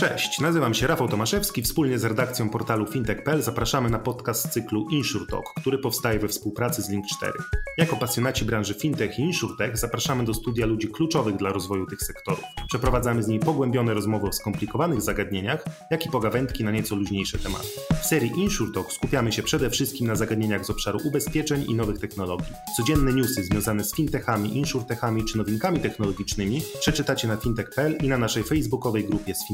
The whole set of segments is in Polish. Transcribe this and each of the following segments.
Cześć, nazywam się Rafał Tomaszewski. Wspólnie z redakcją portalu fintech.pl zapraszamy na podcast cyklu InsurTalk, który powstaje we współpracy z Link4. Jako pasjonaci branży fintech i insurtech zapraszamy do studia ludzi kluczowych dla rozwoju tych sektorów. Przeprowadzamy z nimi pogłębione rozmowy o skomplikowanych zagadnieniach, jak i pogawędki na nieco luźniejsze tematy. W serii InsurTalk skupiamy się przede wszystkim na zagadnieniach z obszaru ubezpieczeń i nowych technologii. Codzienne newsy związane z fintechami, insurtechami czy nowinkami technologicznymi przeczytacie na fintech.pl i na naszej facebookowej grupie z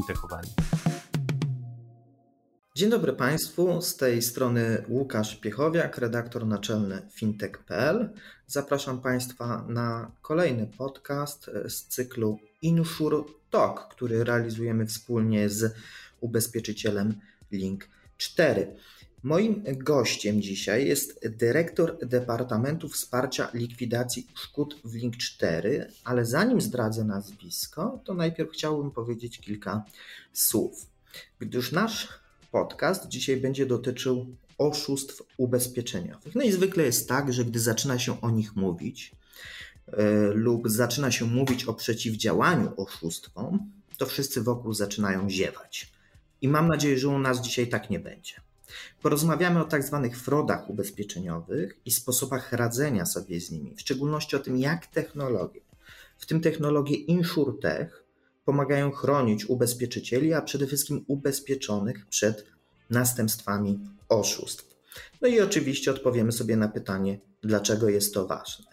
Dzień dobry Państwu, z tej strony Łukasz Piechowiak, redaktor naczelny fintech.pl. Zapraszam Państwa na kolejny podcast z cyklu Insure Talk, który realizujemy wspólnie z ubezpieczycielem Link 4. Moim gościem dzisiaj jest dyrektor Departamentu Wsparcia Likwidacji Szkód w Link 4, ale zanim zdradzę nazwisko, to najpierw chciałbym powiedzieć kilka słów. Gdyż nasz podcast dzisiaj będzie dotyczył oszustw ubezpieczeniowych. No i zwykle jest tak, że gdy zaczyna się o nich mówić yy, lub zaczyna się mówić o przeciwdziałaniu oszustwom, to wszyscy wokół zaczynają ziewać. I mam nadzieję, że u nas dzisiaj tak nie będzie. Porozmawiamy o tak zwanych frodach ubezpieczeniowych i sposobach radzenia sobie z nimi, w szczególności o tym, jak technologie, w tym technologie InsurTech, pomagają chronić ubezpieczycieli, a przede wszystkim ubezpieczonych przed następstwami oszustw. No i oczywiście odpowiemy sobie na pytanie, dlaczego jest to ważne.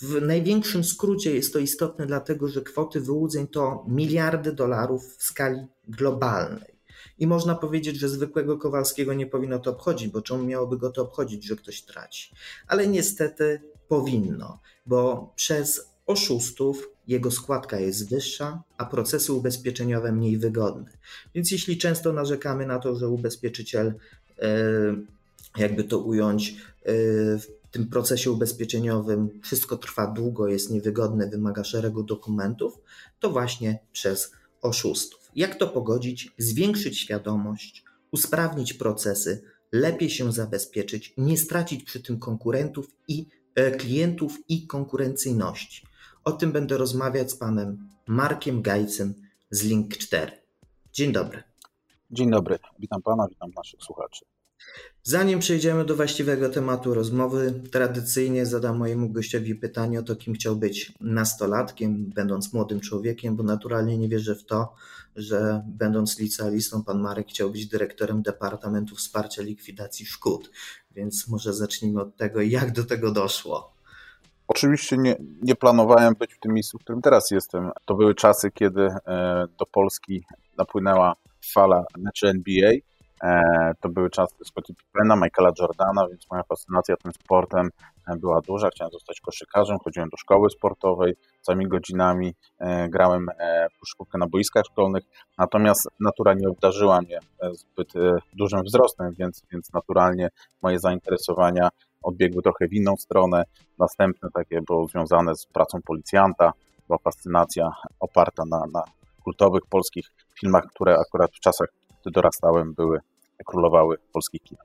W największym skrócie jest to istotne, dlatego że kwoty wyłudzeń to miliardy dolarów w skali globalnej. I można powiedzieć, że zwykłego Kowalskiego nie powinno to obchodzić, bo czemu miałoby go to obchodzić, że ktoś traci? Ale niestety powinno, bo przez oszustów jego składka jest wyższa, a procesy ubezpieczeniowe mniej wygodne. Więc jeśli często narzekamy na to, że ubezpieczyciel, e, jakby to ująć, e, w tym procesie ubezpieczeniowym wszystko trwa długo, jest niewygodne, wymaga szeregu dokumentów, to właśnie przez oszustów. Jak to pogodzić? Zwiększyć świadomość, usprawnić procesy, lepiej się zabezpieczyć, nie stracić przy tym konkurentów i e, klientów i konkurencyjności. O tym będę rozmawiać z panem Markiem Gajcem z Link 4. Dzień dobry. Dzień dobry, witam pana, witam naszych słuchaczy. Zanim przejdziemy do właściwego tematu rozmowy, tradycyjnie zadam mojemu gościowi pytanie o to, kim chciał być nastolatkiem, będąc młodym człowiekiem, bo naturalnie nie wierzę w to, że będąc licealistą, pan Marek chciał być dyrektorem Departamentu Wsparcia Likwidacji Szkód. Więc może zacznijmy od tego, jak do tego doszło. Oczywiście nie, nie planowałem być w tym miejscu, w którym teraz jestem. To były czasy, kiedy e, do Polski napłynęła fala meczy NBA. E, to były czasy Scottie Pippena, Michaela Jordana, więc moja fascynacja tym sportem e, była duża. Chciałem zostać koszykarzem, chodziłem do szkoły sportowej, całymi godzinami grałem puszkówkę na boiskach szkolnych, natomiast natura nie obdarzyła mnie zbyt dużym wzrostem, więc, więc naturalnie moje zainteresowania odbiegły trochę w inną stronę. Następne takie było związane z pracą policjanta, była fascynacja oparta na, na kultowych polskich filmach, które akurat w czasach, gdy dorastałem, były, królowały polskich kin.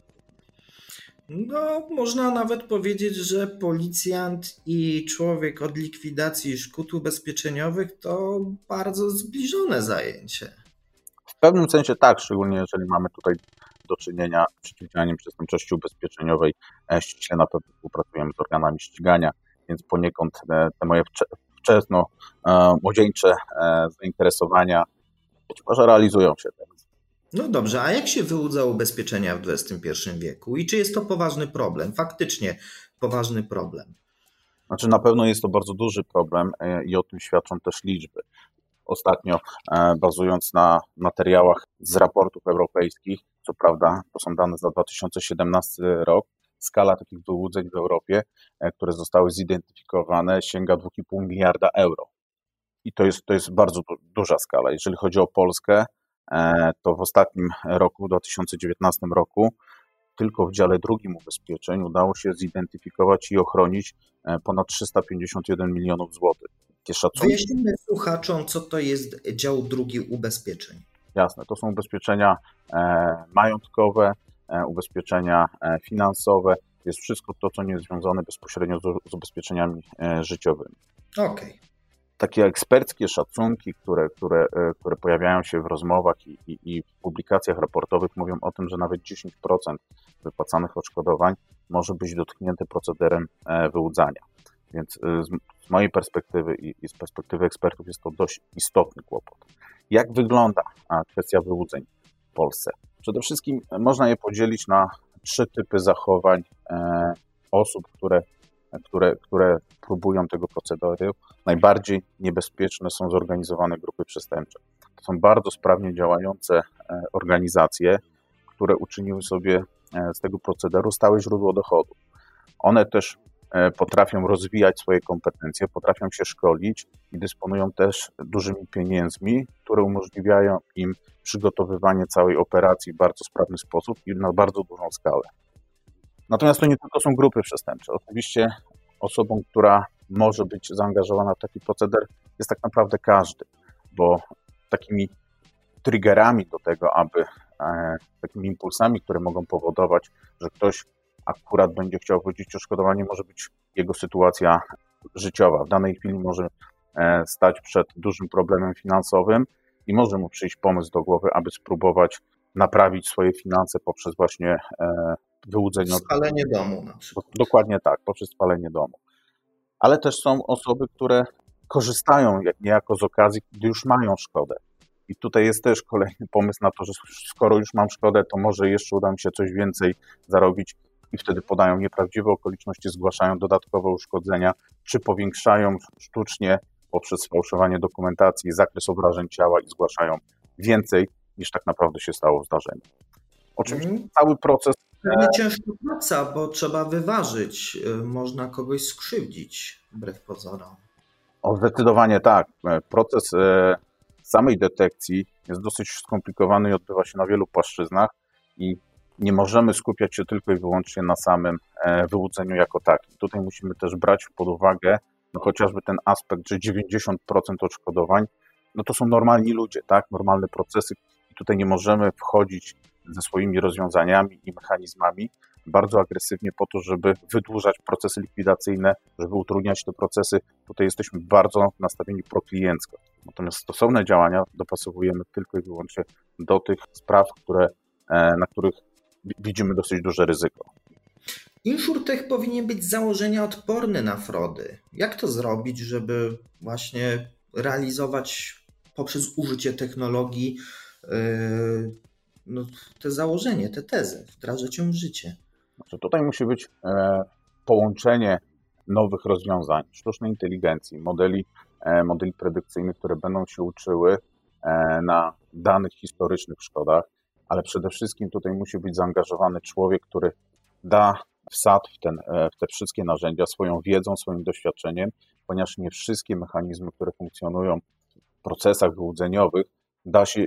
No, można nawet powiedzieć, że policjant i człowiek od likwidacji szkód ubezpieczeniowych to bardzo zbliżone zajęcie. W pewnym sensie tak, szczególnie jeżeli mamy tutaj do czynienia z przeciwdziałaniem przestępczości ubezpieczeniowej. E, ściśle na pewno współpracujemy z organami ścigania, więc poniekąd e, te moje wczesno e, młodzieńcze zainteresowania być może realizują się. No dobrze, a jak się wyłudza ubezpieczenia w XXI wieku i czy jest to poważny problem? Faktycznie poważny problem. Znaczy na pewno jest to bardzo duży problem i o tym świadczą też liczby. Ostatnio, bazując na materiałach z raportów europejskich, co prawda to są dane za 2017 rok, skala takich wyłudzeń w Europie, e, które zostały zidentyfikowane, sięga 2,5 miliarda euro. I to jest, to jest bardzo duża skala. Jeżeli chodzi o Polskę, e, to w ostatnim roku, w 2019 roku, tylko w dziale drugim ubezpieczeń udało się zidentyfikować i ochronić e, ponad 351 milionów złotych. Wyjaśnijmy słuchaczom, co to jest dział drugi ubezpieczeń. Jasne, to są ubezpieczenia e, majątkowe, e, ubezpieczenia e, finansowe, jest wszystko to, co nie jest związane bezpośrednio z, ubezpieczeniami życiowymi. Okej. Okay. Takie eksperckie szacunki, które, które, e, które pojawiają się w rozmowach i, i, i, w publikacjach raportowych, mówią o tym, że nawet 10% wypłacanych odszkodowań może być dotknięte procederem e, wyłudzania. Więc z, z mojej perspektywy i, i, z perspektywy ekspertów jest to dość istotny kłopot. Jak wygląda kwestia wyłudzeń w Polsce? Przede wszystkim można je podzielić na trzy typy zachowań osób, które które, które próbują tego procederu, najbardziej niebezpieczne są zorganizowane grupy przestępcze. To są bardzo sprawnie działające e, organizacje, które uczyniły sobie e, z tego procederu stałe źródło dochodu. One też e, potrafią rozwijać swoje kompetencje, potrafią się szkolić i dysponują też dużymi pieniędzmi, które umożliwiają im przygotowywanie całej operacji w bardzo sprawny sposób i na bardzo dużą skalę. Natomiast to nie tylko są grupy przestępcze. Oczywiście osobą, która może być zaangażowana w taki proceder, jest tak naprawdę każdy, bo takimi triggerami do tego, aby e, takimi impulsami, które mogą powodować, że ktoś akurat będzie chciał wrócić odszkodowanie, może być jego sytuacja życiowa. W danej chwili może e, stać przed dużym problemem finansowym i może mu przyjść pomysł do głowy, aby spróbować naprawić swoje finanse poprzez właśnie wyłudzenie. Spalenie domu na przykład. Dokładnie tak, poprzez spalenie domu. Ale też są osoby, które korzystają niejako z okazji, gdy już mają szkodę. I tutaj jest też kolejny pomysł na to, że skoro już mam szkodę, to może jeszcze uda mi się coś więcej zarobić i wtedy podają nieprawdziwe okoliczności, zgłaszają dodatkowe uszkodzenia, czy powiększają sztucznie poprzez sfałszowanie dokumentacji zakres obrażeń ciała i zgłaszają więcej niż tak naprawdę się stało w zdarzeniu. Oczywiście mm. cały proces Pewnie ciężka praca, bo trzeba wyważyć. Y, można kogoś skrzywdzić, wbrew pozorom. O, zdecydowanie tak. E, proces e, samej detekcji jest dosyć skomplikowany i odbywa się na wielu płaszczyznach i nie możemy skupiać się tylko i wyłącznie na samym e, wyłudzeniu jako takim. Tutaj musimy też brać pod uwagę no chociażby ten aspekt, że 90% odszkodowań no to są normalni ludzie, tak, normalne procesy i tutaj nie możemy wchodzić ze swoimi rozwiązaniami i mechanizmami bardzo agresywnie po to, żeby wydłużać procesy likwidacyjne, żeby utrudniać te procesy. Tutaj jesteśmy bardzo nastawieni prokliencko. Natomiast stosowne działania dopasowujemy tylko i wyłącznie do tych spraw, które, e, na których widzimy dosyć duże ryzyko. InsurTech powinien być z założenia odporny na fraudy. Jak to zrobić, żeby właśnie realizować poprzez użycie technologii yy, no, te założenie, te tezy, wdrażać ją w życie. Znaczy tutaj musi być e, połączenie nowych rozwiązań, sztucznej inteligencji, modeli, e, modeli predykcyjnych, które będą się uczyły e, na danych historycznych szkodach, ale przede wszystkim tutaj musi być zaangażowany człowiek, który da wsad w, ten, w te wszystkie narzędzia swoją wiedzą, swoim doświadczeniem, ponieważ nie wszystkie mechanizmy, które funkcjonują w procesach wyłudzeniowych, da się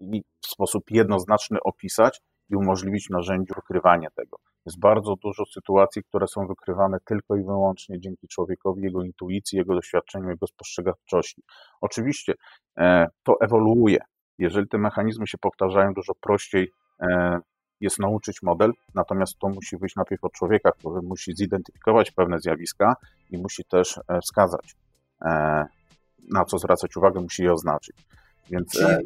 i w sposób jednoznaczny opisać i umożliwić narzędziu wykrywania tego. Jest bardzo dużo sytuacji, które są wykrywane tylko i wyłącznie dzięki człowiekowi, jego intuicji, jego doświadczeniu, jego spostrzegawczości. Oczywiście e, to ewoluuje. Jeżeli te mechanizmy się powtarzają, dużo prościej e, jest nauczyć model, natomiast to musi wyjść najpierw od człowieka, który musi zidentyfikować pewne zjawiska i musi też e, wskazać, na co zwracać uwagę, musi je oznaczyć. Więc... Czyli e,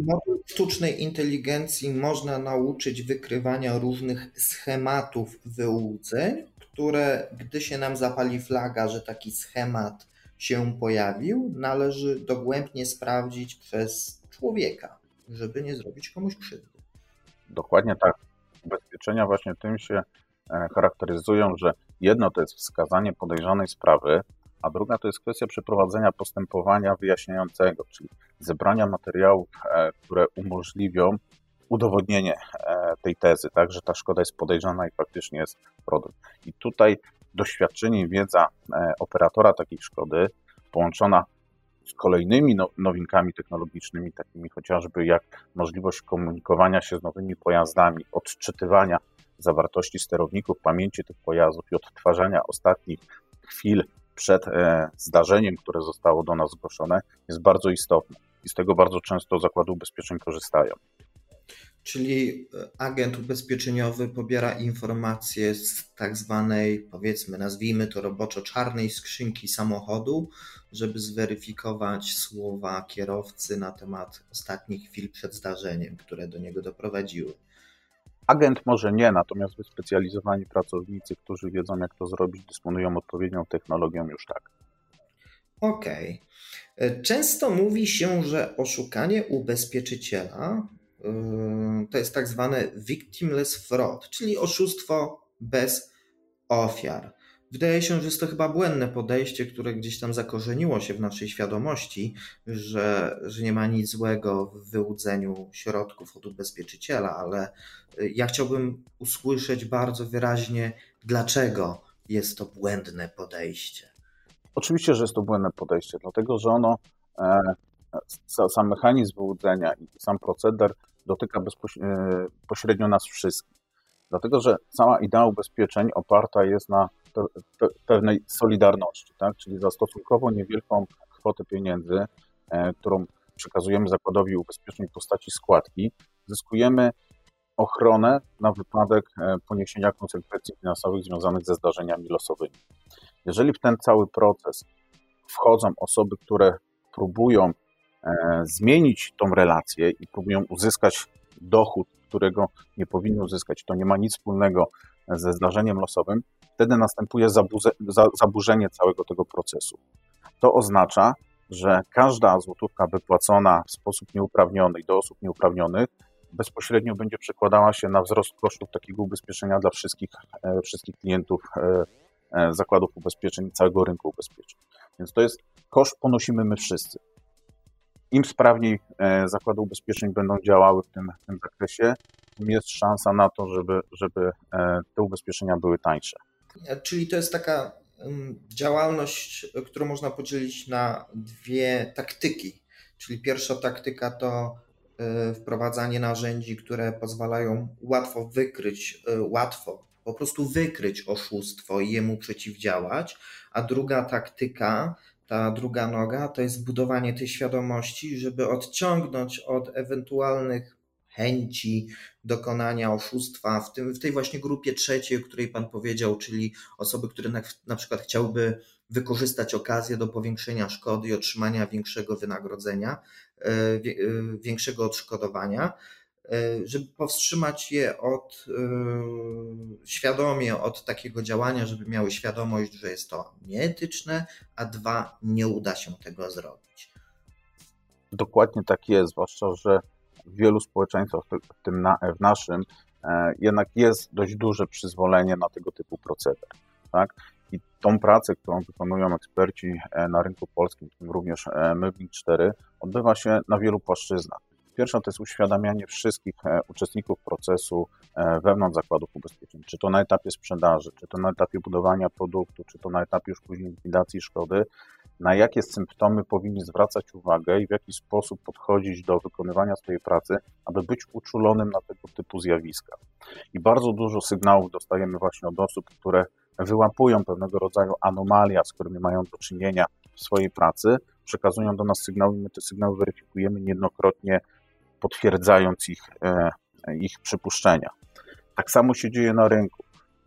sztucznej inteligencji można nauczyć wykrywania różnych schematów wyłudzeń, które gdy się nam zapali flaga, że taki schemat się pojawił, należy dogłębnie sprawdzić przez człowieka, żeby nie zrobić komuś krzywdy. Dokładnie tak. Ubezpieczenia właśnie tym się e, charakteryzują, że jedno to jest wskazanie podejrzanej sprawy, a druga to jest kwestia przeprowadzenia postępowania wyjaśniającego, czyli zebrania materiałów, e, które umożliwią udowodnienie e, tej tezy, tak, że ta szkoda jest podejrzana i faktycznie jest produkt. I tutaj doświadczenie i wiedza e, operatora takiej szkody połączona z kolejnymi no, nowinkami technologicznymi, takimi chociażby jak możliwość komunikowania się z nowymi pojazdami, odczytywania zawartości sterowników, pamięci tych pojazdów i odtwarzania ostatnich chwil przed e, zdarzeniem, które zostało do nas zgłoszone, jest bardzo istotne i z tego bardzo często zakłady ubezpieczeń korzystają. Czyli e, agent ubezpieczeniowy pobiera informacje z tak zwanej, powiedzmy, nazwijmy to roboczo czarnej skrzynki samochodu, żeby zweryfikować słowa kierowcy na temat ostatnich chwil przed zdarzeniem, które do niego doprowadziły. Agent może nie, natomiast wyspecjalizowani pracownicy, którzy wiedzą, jak to zrobić, dysponują odpowiednią technologią już tak. Okej. Okay. Często mówi się, że oszukanie ubezpieczyciela yy, to jest tak zwane victimless fraud, czyli oszustwo bez ofiar. Wydaje się, że jest to chyba błędne podejście, które gdzieś tam zakorzeniło się w naszej świadomości, że, że nie ma nic złego w wyłudzeniu środków od ubezpieczyciela, ale y, ja chciałbym usłyszeć bardzo wyraźnie, dlaczego jest to błędne podejście. Oczywiście, że jest to błędne podejście, dlatego że ono, e, sam mechanizm wyłudzenia i sam proceder dotyka bezpośrednio e, nas wszystkich. Dlatego, że cała idea ubezpieczeń oparta jest na pewnej solidarności, tak? czyli za stosunkowo niewielką kwotę pieniędzy, e, którą przekazujemy zakładowi ubezpieczeń w postaci składki, zyskujemy ochronę na wypadek e, poniesienia konsekwencji finansowych związanych ze zdarzeniami losowymi. Jeżeli w ten cały proces wchodzą osoby, które próbują e, zmienić tą relację i próbują uzyskać dochód, którego nie powinny uzyskać, to nie ma nic wspólnego ze zdarzeniem losowym, wtedy następuje zaburzenie całego tego procesu. To oznacza, że każda złotówka wypłacona w sposób nieuprawniony do osób nieuprawnionych bezpośrednio będzie przekładała się na wzrost kosztów takiego ubezpieczenia dla wszystkich, e, wszystkich klientów e, e, zakładów ubezpieczeń i całego rynku ubezpieczeń. Więc to jest koszt ponosimy my wszyscy. Im sprawniej zakłady ubezpieczeń będą działały w tym, w tym zakresie, tym jest szansa na to, żeby, żeby te ubezpieczenia były tańsze. Czyli to jest taka działalność, którą można podzielić na dwie taktyki. Czyli pierwsza taktyka to e, wprowadzanie narzędzi, które pozwalają łatwo wykryć, e, łatwo po prostu wykryć oszustwo i jemu przeciwdziałać, a druga taktyka, ta druga noga, to jest budowanie tej świadomości, żeby odciągnąć od ewentualnych chęci dokonania oszustwa w, tym, w tej właśnie grupie trzeciej, o której Pan powiedział, czyli osoby, które na, na przykład chciałby wykorzystać okazję do powiększenia szkody i otrzymania większego wynagrodzenia, e, e, większego odszkodowania, e, żeby powstrzymać je od świadomie od takiego działania, żeby miały świadomość, że jest to nieetyczne, a dwa, nie uda się tego zrobić. Dokładnie tak jest, zwłaszcza, że w wielu społeczeństwach, w tym na, w naszym, e, jednak jest dość duże przyzwolenie na tego typu proceder. Tak? I tą pracę, którą wykonują eksperci e, na rynku polskim, w tym również e, my w 4, odbywa się na wielu płaszczyznach. Pierwsza to jest uświadamianie wszystkich uczestników procesu wewnątrz zakładów ubezpieczeń, czy to na etapie sprzedaży, czy to na etapie budowania produktu, czy to na etapie już później likwidacji szkody, na jakie symptomy powinni zwracać uwagę i w jaki sposób podchodzić do wykonywania swojej pracy, aby być uczulonym na tego typu zjawiska. I bardzo dużo sygnałów dostajemy właśnie od osób, które wyłapują pewnego rodzaju anomalia, z którymi mają do czynienia w swojej pracy, przekazują do nas sygnały, my te sygnały weryfikujemy niejednokrotnie, potwierdzając ich, e, ich przypuszczenia. Tak samo się dzieje na rynku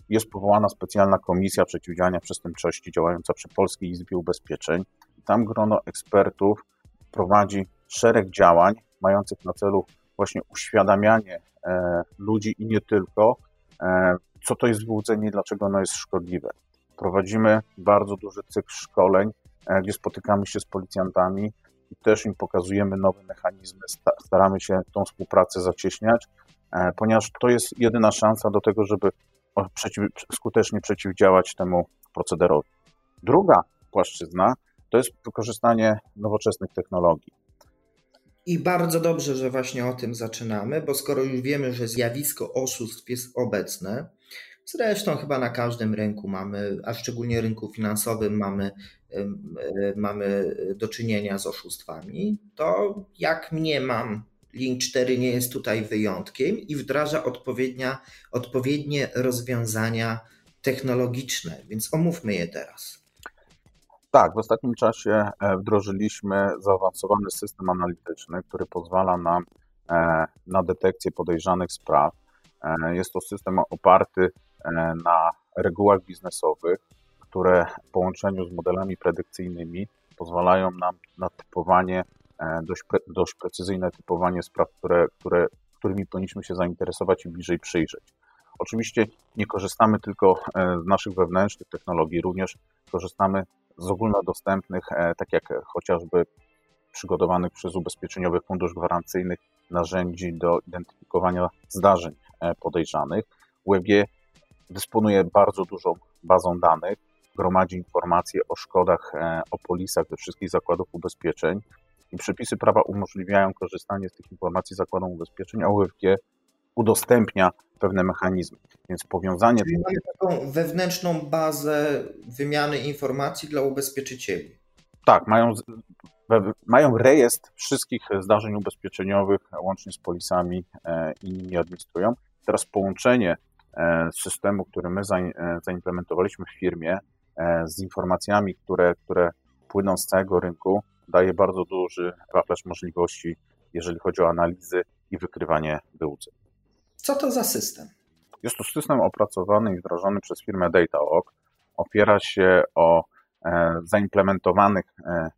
jest powołana specjalna komisja przeciwdziałania przestępczości działająca przy Polskiej Izbie Ubezpieczeń. Tam grono ekspertów prowadzi szereg działań mających na celu właśnie uświadamianie e, ludzi i nie tylko, e, co to jest wyłudzenie i dlaczego ono jest szkodliwe. Prowadzimy bardzo duży cykl szkoleń, e, gdzie spotykamy się z policjantami i też im pokazujemy nowe mechanizmy, staramy się tą współpracę zacieśniać, ponieważ to jest jedyna szansa do tego, żeby przeciw, skutecznie przeciwdziałać temu procederowi. Druga płaszczyzna to jest wykorzystanie nowoczesnych technologii. I bardzo dobrze, że właśnie o tym zaczynamy, bo skoro już wiemy, że zjawisko oszustw jest obecne, zresztą chyba na każdym rynku mamy, a szczególnie rynku finansowym mamy, mamy do czynienia z oszustwami, to jak mnie mam Link 4 nie jest tutaj wyjątkiem i wdraża odpowiednia, odpowiednie rozwiązania technologiczne, więc omówmy je teraz. Tak, w ostatnim czasie e, wdrożyliśmy zaawansowany system analityczny, który pozwala nam na detekcję podejrzanych spraw. Jest to system oparty na regułach biznesowych, które w połączeniu z modelami predykcyjnymi pozwalają nam na typowanie, dość, pre, dość precyzyjne typowanie spraw, które, które, którymi powinniśmy się zainteresować i bliżej przyjrzeć. Oczywiście nie korzystamy tylko e, z naszych wewnętrznych technologii, również korzystamy z ogólnodostępnych, e, tak jak chociażby przygotowanych przez Ubezpieczeniowy Fundusz Gwarancyjnych narzędzi do identyfikowania zdarzeń e, podejrzanych. UEG dysponuje bardzo dużą bazą danych, gromadzi informacje o szkodach, o polisach ze wszystkich zakładów ubezpieczeń przepisy prawa umożliwiają korzystanie z tych informacji zakładom ubezpieczeń, a UFG udostępnia pewne mechanizmy. Więc powiązanie. Czyli mamy taką wewnętrzną bazę wymiany informacji dla ubezpieczycieli. Tak, mają, mają rejestr wszystkich zdarzeń ubezpieczeniowych, łącznie z polisami e, i nimi administrują. Teraz połączenie e, systemu, który my e, zaimplementowaliśmy w firmie, z informacjami, które, które płyną z całego rynku, daje bardzo duży wachlarz możliwości, jeżeli chodzi o analizy i wykrywanie wyłudzeń. Co to za system? Jest to system opracowany i wdrożony przez firmę DataOk. Opiera się o e, zaimplementowanych e,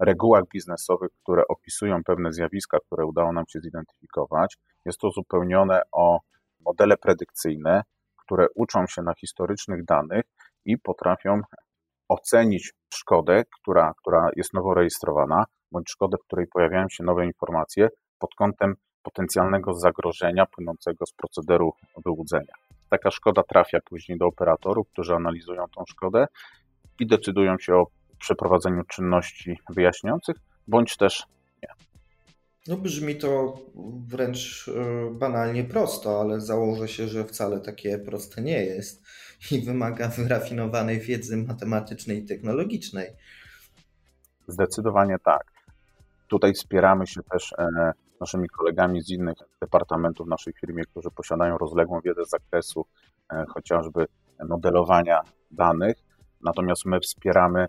regułach biznesowych, które opisują pewne zjawiska, które udało nam się zidentyfikować. Jest to uzupełnione o modele predykcyjne, które uczą się na historycznych danych i potrafią ocenić szkodę, która, która jest nowo rejestrowana, bądź szkodę, w której pojawiają się nowe informacje pod kątem potencjalnego zagrożenia płynącego z procederu wyłudzenia. Taka szkoda trafia później do operatorów, którzy analizują tą szkodę i decydują się o przeprowadzeniu czynności wyjaśniających, bądź też nie. No brzmi to wręcz e, banalnie prosto, ale założę się, że wcale takie proste nie jest i wymaga wyrafinowanej wiedzy matematycznej i technologicznej. Zdecydowanie tak. Tutaj wspieramy się też e, naszymi kolegami z innych departamentów w naszej firmie, którzy posiadają rozległą wiedzę z zakresu e, chociażby modelowania danych. Natomiast my wspieramy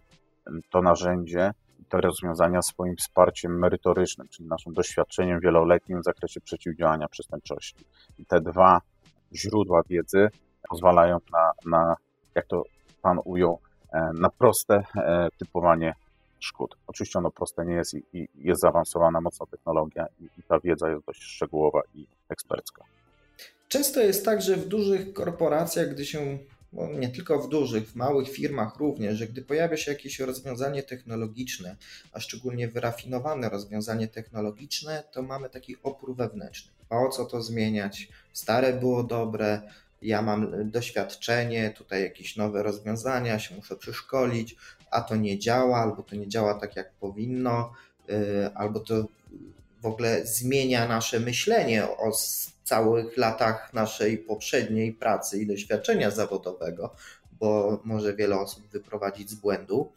to narzędzie, te rozwiązania swoim wsparciem merytorycznym, czyli naszym doświadczeniem wieloletnim w zakresie przeciwdziałania przestępczości. I te dwa źródła wiedzy pozwalają na, na jak to Pan ujął, e, na proste e, typowanie szkód. Oczywiście ono proste nie jest i, i jest zaawansowana mocno technologia i, i ta wiedza jest dość szczegółowa i ekspercka. Często jest tak, że w dużych korporacjach, gdy się no nie tylko w dużych, w małych firmach również, że gdy pojawia się jakieś rozwiązanie technologiczne, a szczególnie wyrafinowane rozwiązanie technologiczne, to mamy taki opór wewnętrzny. Po co to zmieniać? Stare było dobre, ja mam doświadczenie, tutaj jakieś nowe rozwiązania, się muszę przeszkolić, a to nie działa, albo to nie działa tak, jak powinno, y, albo to w ogóle zmienia nasze myślenie o całych latach naszej poprzedniej pracy i doświadczenia zawodowego, bo może wiele osób wyprowadzić z błędu,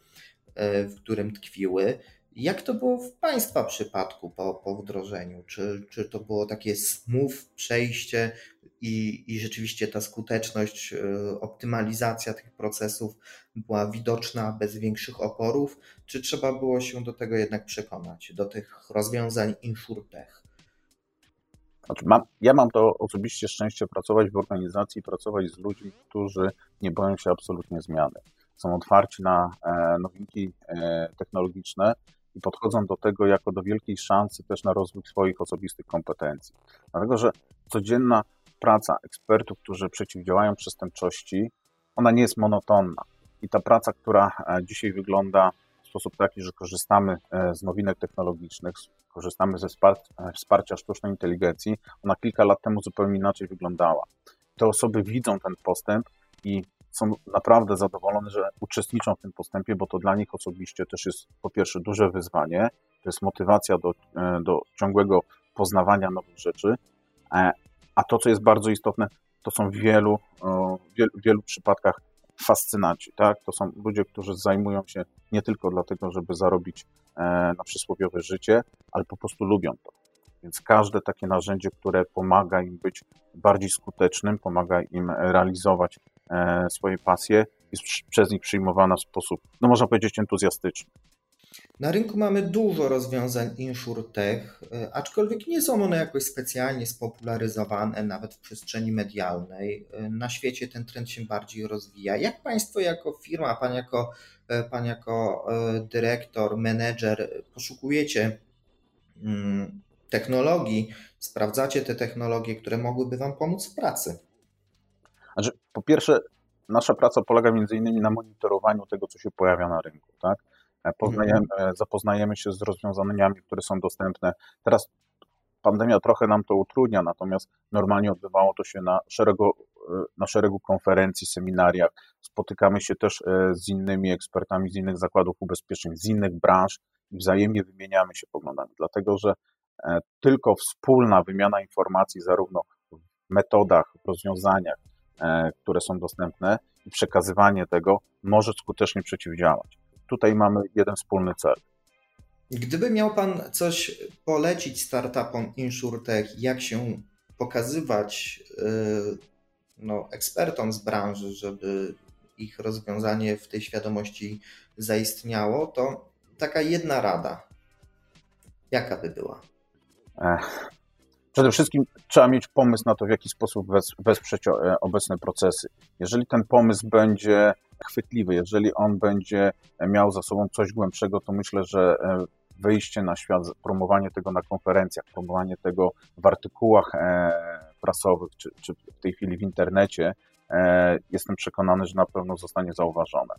y, w którym tkwiły. Jak to było w Państwa przypadku po, po wdrożeniu? Czy, czy to było takie smooth przejście i, i rzeczywiście ta skuteczność, e, optymalizacja tych procesów była widoczna bez większych oporów, czy trzeba było się do tego jednak przekonać, do tych rozwiązań InsurTech? Znaczy mam, ja mam to osobiście szczęście pracować w organizacji, pracować z ludźmi, którzy nie boją się absolutnie zmiany. Są otwarci na e, nowinki e, technologiczne i podchodzą do tego jako do wielkiej szansy też na rozwój swoich osobistych kompetencji. Dlatego, że codzienna praca ekspertów, którzy przeciwdziałają przestępczości, ona nie jest monotonna. I ta praca, która e, dzisiaj wygląda w sposób taki, że korzystamy e, z nowinek technologicznych, korzystamy ze e, wsparcia sztucznej inteligencji, ona kilka lat temu zupełnie inaczej wyglądała. Te osoby widzą ten postęp i są naprawdę zadowolone, że uczestniczą w tym postępie, bo to dla nich osobiście też jest po pierwsze duże wyzwanie, to jest motywacja do, do ciągłego poznawania nowych rzeczy, a to, co jest bardzo istotne, to są w wielu, wielu przypadkach fascynaci, tak? To są ludzie, którzy zajmują się nie tylko dlatego, żeby zarobić e, na przysłowiowe życie, ale po prostu lubią to. Więc każde takie narzędzie, które pomaga im być bardziej skutecznym, pomaga im realizować e, swoje pasje, jest przez nich przyjmowana w sposób, no można powiedzieć, entuzjastyczny. Na rynku mamy dużo rozwiązań InsurTech, e, aczkolwiek nie są one jakoś specjalnie spopularyzowane, nawet w przestrzeni medialnej. E, na świecie ten trend się bardziej rozwija. Jak Państwo jako firma, Pan jako, e, pan jako dyrektor, menedżer poszukujecie mm, technologii, sprawdzacie te technologie, które mogłyby Wam pomóc w pracy? Znaczy, po pierwsze, nasza praca polega między innymi na monitorowaniu tego, co się pojawia na rynku. Tak? E, poznajemy, mhm. zapoznajemy się z rozwiązaniami, które są dostępne. Teraz pandemia trochę nam to utrudnia, natomiast normalnie odbywało to się na szeregu, e, na szeregu konferencji, seminariach. Spotykamy się też e, z innymi ekspertami z innych zakładów ubezpieczeń, z innych branż i wzajemnie wymieniamy się poglądami, dlatego że tylko wspólna wymiana informacji, zarówno w metodach, w rozwiązaniach, które są dostępne i przekazywanie tego może skutecznie przeciwdziałać tutaj mamy jeden wspólny cel. Gdyby miał Pan coś polecić startupom InsurTech, jak się pokazywać y, no, ekspertom z branży, żeby ich rozwiązanie w tej świadomości zaistniało, to taka jedna rada. Jaka by była? Przede wszystkim trzeba mieć pomysł na to, w jaki sposób wesprzeć e, obecne procesy. Jeżeli ten pomysł będzie chwytliwy. Jeżeli on będzie miał za sobą coś głębszego, to myślę, że e, wyjście na świat, promowanie tego na konferencjach, promowanie tego w artykułach e, prasowych, czy, czy w tej chwili w internecie, jestem przekonany, że na pewno zostanie zauważone.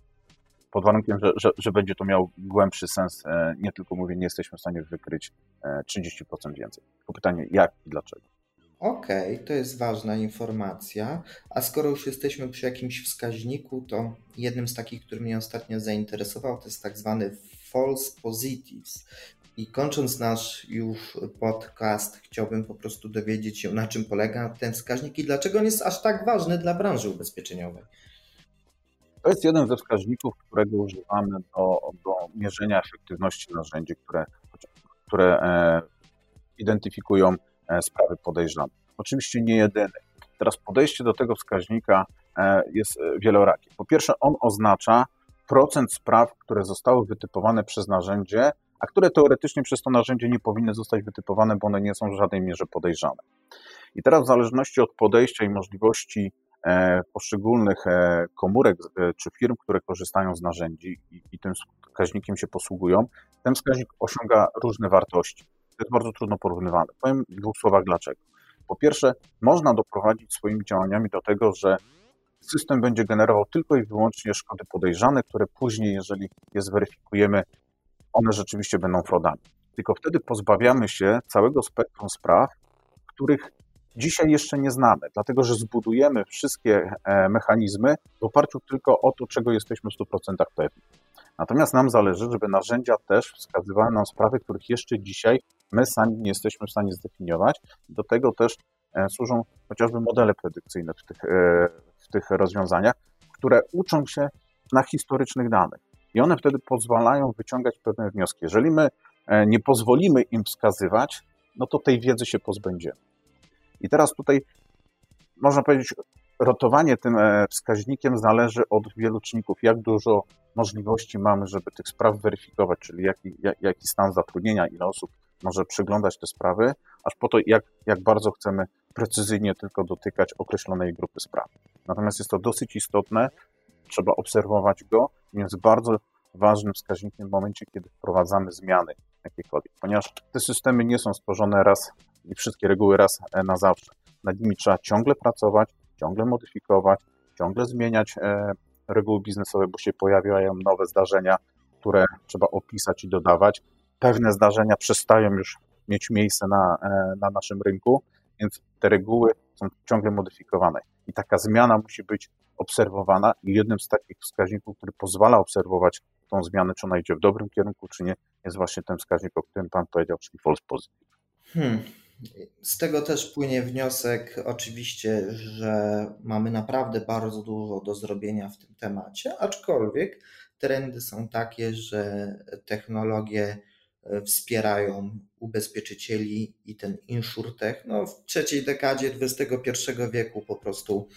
Pod warunkiem, że, że, że będzie to miał głębszy sens, nie tylko mówię, nie jesteśmy w stanie wykryć 30% więcej. Tylko pytanie, jak i dlaczego. Okej, okay, to jest ważna informacja. A skoro już jesteśmy przy jakimś wskaźniku, to jednym z takich, który mnie ostatnio zainteresował, to jest tak zwany false positives. I kończąc nasz już podcast, chciałbym po prostu dowiedzieć się, na czym polega ten wskaźnik i dlaczego on jest aż tak ważny dla branży ubezpieczeniowej. To jest jeden ze wskaźników, którego używamy do, do mierzenia efektywności narzędzi, które, które e, identyfikują E, sprawy podejrzane. Oczywiście nie jedyny. Teraz podejście do tego wskaźnika e, jest e, wielorakie. Po pierwsze, on oznacza procent spraw, które zostały wytypowane przez narzędzie, a które teoretycznie przez to narzędzie nie powinny zostać wytypowane, bo one nie są w żadnej mierze podejrzane. I teraz w zależności od podejścia i możliwości poszczególnych komórek czy firm, które korzystają z narzędzi i, i tym wskaźnikiem się posługują, ten wskaźnik osiąga różne wartości to jest bardzo trudno porównywane. Powiem w dwóch słowach dlaczego. Po pierwsze, można doprowadzić swoimi działaniami do tego, że system będzie generował tylko i wyłącznie szkody podejrzane, które później, jeżeli je zweryfikujemy, one rzeczywiście będą fraudami. Tylko wtedy pozbawiamy się całego spektrum spraw, których dzisiaj jeszcze nie znamy, dlatego że zbudujemy wszystkie e, mechanizmy w oparciu tylko o to, czego jesteśmy w 100% pewni. Natomiast nam zależy, żeby narzędzia też wskazywały nam sprawy, których jeszcze dzisiaj my sami nie jesteśmy w stanie zdefiniować. Do tego też e, służą chociażby modele predykcyjne w tych, e, w tych rozwiązaniach, które uczą się na historycznych danych. I one wtedy pozwalają wyciągać pewne wnioski. Jeżeli my nie pozwolimy im wskazywać, no to tej wiedzy się pozbędziemy. I teraz tutaj można powiedzieć, rotowanie tym wskaźnikiem zależy od wielu czynników. Jak dużo możliwości mamy, żeby tych spraw weryfikować, czyli jaki, jaki stan zatrudnienia, ile osób może przeglądać te sprawy, aż po to, jak, jak bardzo chcemy precyzyjnie tylko dotykać określonej grupy spraw. Natomiast jest to dosyć istotne, trzeba obserwować go, więc bardzo ważnym wskaźnikiem w momencie, kiedy wprowadzamy zmiany jakiekolwiek, ponieważ te systemy nie są stworzone raz i wszystkie reguły raz e, na zawsze. Nad nimi trzeba ciągle pracować, ciągle modyfikować, ciągle zmieniać e, reguły biznesowe, bo się pojawiają nowe zdarzenia, które trzeba opisać i dodawać. Pewne zdarzenia przestają już mieć miejsce na, e, na naszym rynku, więc te reguły są ciągle modyfikowane. I taka zmiana musi być obserwowana i jednym z takich wskaźników, który pozwala obserwować tą zmianę, czy ona idzie w dobrym kierunku, czy nie, jest właśnie ten wskaźnik, o którym Pan powiedział, czyli false positive. Hmm. Z tego też płynie wniosek, oczywiście, że mamy naprawdę bardzo dużo do zrobienia w tym temacie, aczkolwiek trendy są takie, że technologie e, wspierają ubezpieczycieli i ten insurtech no, w trzeciej dekadzie XXI wieku po prostu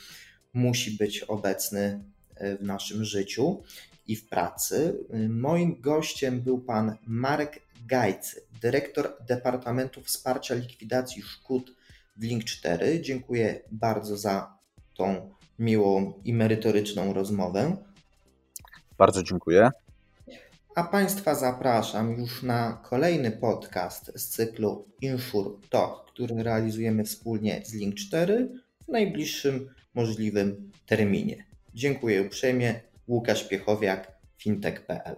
musi być obecny e, w naszym życiu. i w pracy. Moim gościem był pan Marek Gajcy, dyrektor Departamentu Wsparcia Likwidacji Szkód w Link 4. Dziękuję bardzo za tą miłą i merytoryczną rozmowę. Bardzo dziękuję. A Państwa zapraszam już na kolejny podcast z cyklu Insure Talk, który realizujemy wspólnie z Link 4 w najbliższym możliwym terminie. Dziękuję uprzejmie. Łukasz Piechowiak, fintech.pl.